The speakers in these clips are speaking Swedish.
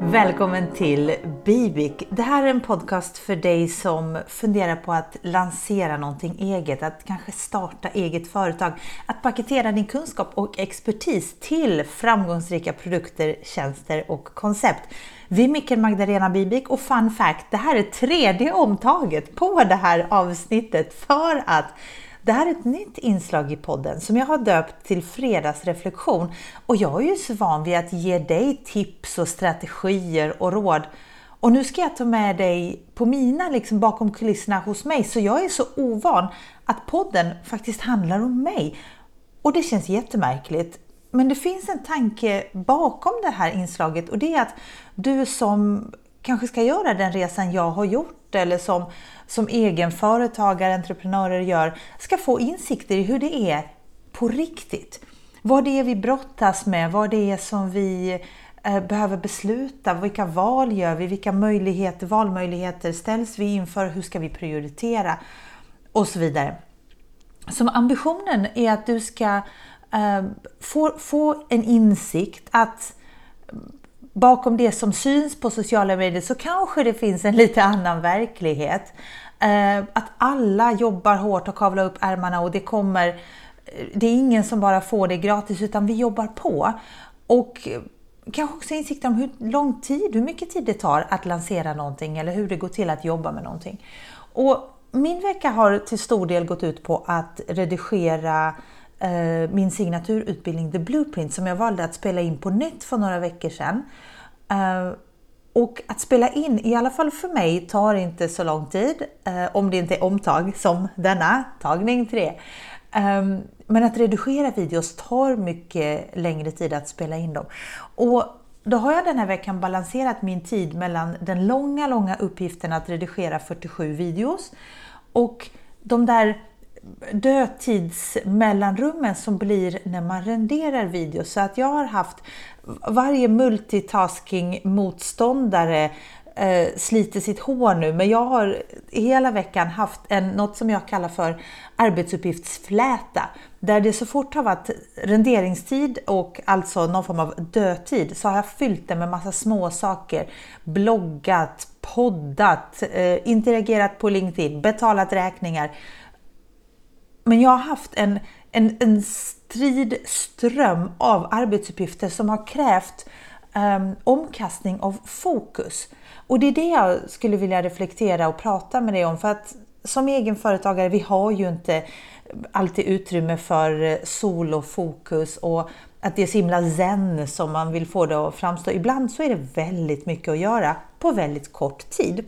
Välkommen till Bibik. Det här är en podcast för dig som funderar på att lansera någonting eget, att kanske starta eget företag, att paketera din kunskap och expertis till framgångsrika produkter, tjänster och koncept. Vi är Mikael Magdalena Bibik och fun fact, det här är tredje omtaget på det här avsnittet för att det här är ett nytt inslag i podden som jag har döpt till Fredagsreflektion och jag är ju så van vid att ge dig tips och strategier och råd. Och nu ska jag ta med dig på mina, liksom bakom kulisserna hos mig, så jag är så ovan att podden faktiskt handlar om mig. Och det känns jättemärkligt. Men det finns en tanke bakom det här inslaget och det är att du som kanske ska göra den resan jag har gjort eller som, som egenföretagare, entreprenörer gör, ska få insikter i hur det är på riktigt. Vad det är vi brottas med, vad det är som vi eh, behöver besluta, vilka val gör vi, vilka möjligheter, valmöjligheter ställs vi inför, hur ska vi prioritera och så vidare. Så ambitionen är att du ska eh, få, få en insikt att bakom det som syns på sociala medier så kanske det finns en lite annan verklighet. Eh, att alla jobbar hårt och kavlar upp ärmarna och det kommer eh, det är ingen som bara får det gratis utan vi jobbar på. Och kanske också insikt om hur lång tid, hur mycket tid det tar att lansera någonting eller hur det går till att jobba med någonting. Och min vecka har till stor del gått ut på att redigera eh, Eh, min signaturutbildning The Blueprint som jag valde att spela in på nytt för några veckor sedan. Eh, och att spela in, i alla fall för mig, tar inte så lång tid. Eh, om det inte är omtag som denna, tagning 3. Ehm, men att redigera videos tar mycket längre tid att spela in dem. Och då har jag den här veckan balanserat min tid mellan den långa, långa uppgiften att redigera 47 videos och de där dödtidsmellanrummen som blir när man renderar videos. Så att jag har haft varje multitasking-motståndare eh, sliter sitt hår nu, men jag har hela veckan haft en, något som jag kallar för arbetsuppgiftsfläta. Där det så fort har varit renderingstid och alltså någon form av dödtid så har jag fyllt det med massa små saker. Bloggat, poddat, eh, interagerat på LinkedIn, betalat räkningar. Men jag har haft en, en, en strid ström av arbetsuppgifter som har krävt um, omkastning av fokus. Och det är det jag skulle vilja reflektera och prata med dig om. För att som egenföretagare, vi har ju inte alltid utrymme för eh, sol och fokus och att det är så himla zen som man vill få det att framstå. Ibland så är det väldigt mycket att göra på väldigt kort tid.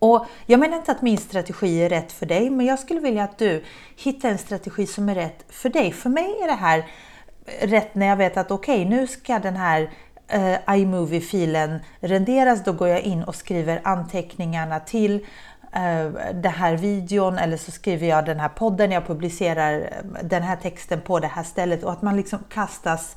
Och Jag menar inte att min strategi är rätt för dig, men jag skulle vilja att du hittar en strategi som är rätt för dig. För mig är det här eh, rätt när jag vet att okej, okay, nu ska den här uh, iMovie-filen renderas. Då går jag in och skriver anteckningarna till eh, den här videon eller så skriver jag den här podden. Jag publicerar den här texten på det här stället och att man liksom kastas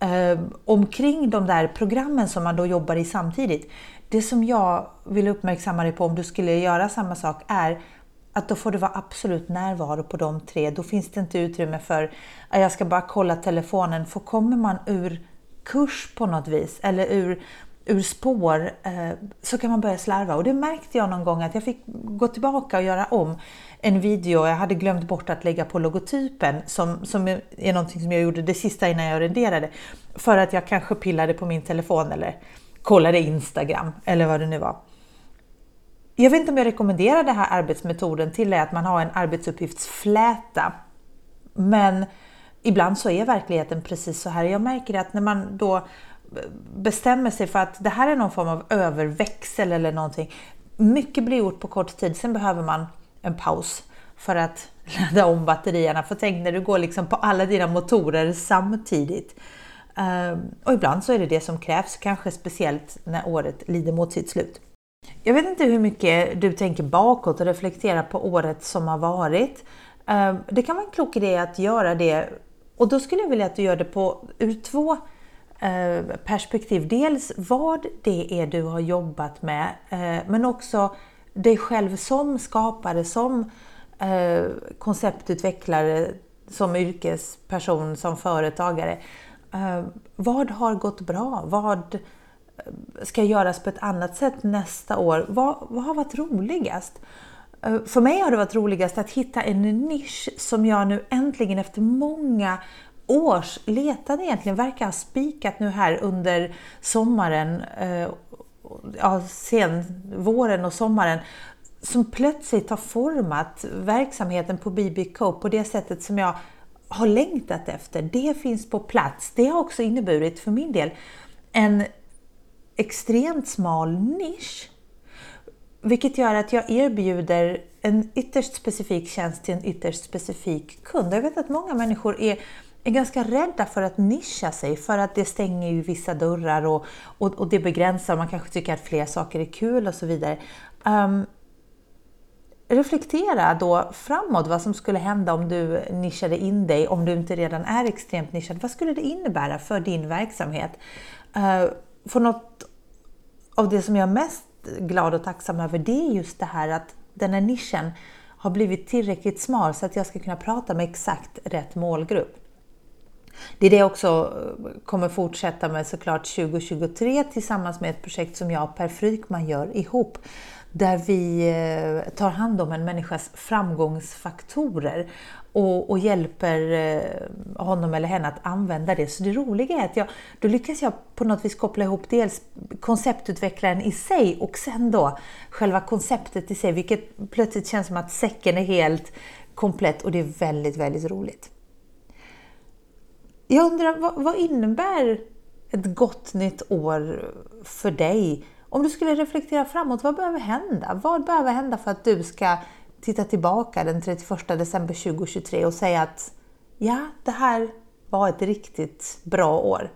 eh, omkring de där programmen som man då jobbar i samtidigt. Det som jag vill uppmärksamma dig på om du skulle göra samma sak är att då får du vara absolut närvaro på de tre. Då finns det inte utrymme för att jag ska bara kolla telefonen. För kommer man ur kurs på något vis eller ur, ur spår eh, så kan man börja slarva. Och det märkte jag någon gång att jag fick gå tillbaka och göra om en video. Jag hade glömt bort att lägga på logotypen som, som är någonting som jag gjorde det sista innan jag renderade. För att jag kanske pillade på min telefon eller kollade Instagram eller vad det nu var. Jag vet inte om jag rekommenderar den här arbetsmetoden till att man har en arbetsuppgiftsfläta. Men ibland så är verkligheten precis så här. Jag märker att när man då bestämmer sig för att det här är någon form av överväxel eller någonting. Mycket blir gjort på kort tid, sen behöver man en paus för att ladda om batterierna. För tänk när du går liksom på alla dina motorer samtidigt. Ehm, och ibland så är det det som krävs, kanske speciellt när året lider mot sitt slut. Jag vet inte hur mycket du tänker bakåt och reflekterar på året som har varit. Ehm, det kan vara en klok idé att göra det och då skulle jag vilja att du gör det på, ur två Eh, perspektiv. Dels vad det är du har jobbat med eh, men också dig själv som skapare, som eh, konceptutvecklare, som yrkesperson, som företagare. Vad har gått bra? Vad ska göras på ett annat sätt nästa år? Vad, vad har varit roligast? För mig har det varit roligast att hitta en nisch som jag nu äntligen efter många års letande egentligen verkar ha spikat nu här under sommaren, eh, ja, sen våren och sommaren som plötsligt har format verksamheten på BB Cope på det sättet som jag har längtat efter. Det finns på plats. Det har också inneburit för min del en extremt smal nisch. Vilket gör att jag erbjuder en ytterst specifik tjänst till en ytterst specifik kund. Jag vet att många människor är, är ganska rädda för att nischa sig för att det stänger ju vissa dörrar och, och, och det begränsar. Man kanske tycker att fler saker är kul och så vidare. Um, reflektera då framåt vad som skulle hända om du nischade in dig, om du inte redan är extremt nischad. Vad skulle det innebära för din verksamhet? Uh, för något av det som jag är mest glad och tacksam över det är just det här att den här nischen har blivit tillräckligt smal så att jag ska kunna prata med exakt rätt målgrupp. Det är det jag också eh, kommer fortsätta med såklart 2023 tillsammans med ett projekt som jag och Per Frykman gör ihop där vi eh, tar hand om en människas framgångsfaktorer och, och, hjälper eh, honom eller henne att använda det. Så det roliga är att jag, då lyckas jag på något vis koppla ihop dels konceptutvecklaren i sig och sen då själva konceptet i sig, vilket plötsligt känns som att säcken är helt komplett och det är väldigt, väldigt roligt. Jag undrar, vad, vad innebär ett gott nytt år för dig? Om du skulle reflektera framåt, vad behöver hända? Vad behöver hända för att du ska titta tillbaka den 31 december 2023 och säga att ja, det här var ett riktigt bra år?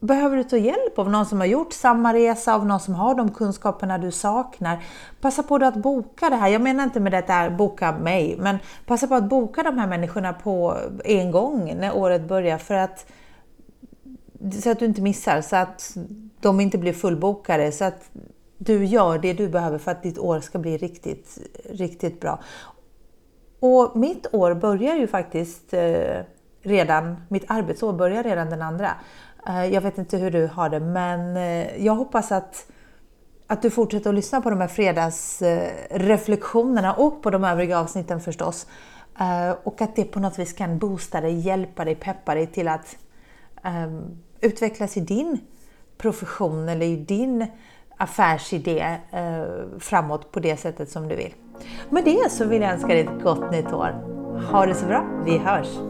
Behöver du ta hjälp av någon som har gjort samma resa, av någon som har de kunskaperna du saknar? Passa på att boka det här. Jag menar inte med detta boka mig, men passa på att boka de här människorna på en gång när året börjar för att så att du inte missar, så att de inte blir fullbokade, så att du gör det du behöver för att ditt år ska bli riktigt, riktigt bra. Och mitt år börjar ju faktiskt eh, redan, mitt arbetsår börjar redan den andra. Eh, jag vet inte hur du har det, men eh, jag hoppas att, att du fortsätter att lyssna på de här fredagsreflektionerna och på de övriga avsnitten förstås. Eh, och att det på något vis kan boosta dig, hjälpa dig, peppa dig till att um, utvecklas i din profession eller i din affärsidé uh, framåt på det sättet som du vill. Med det så vill jag önska dig ett gott nytt år. Ha det så bra, vi hörs!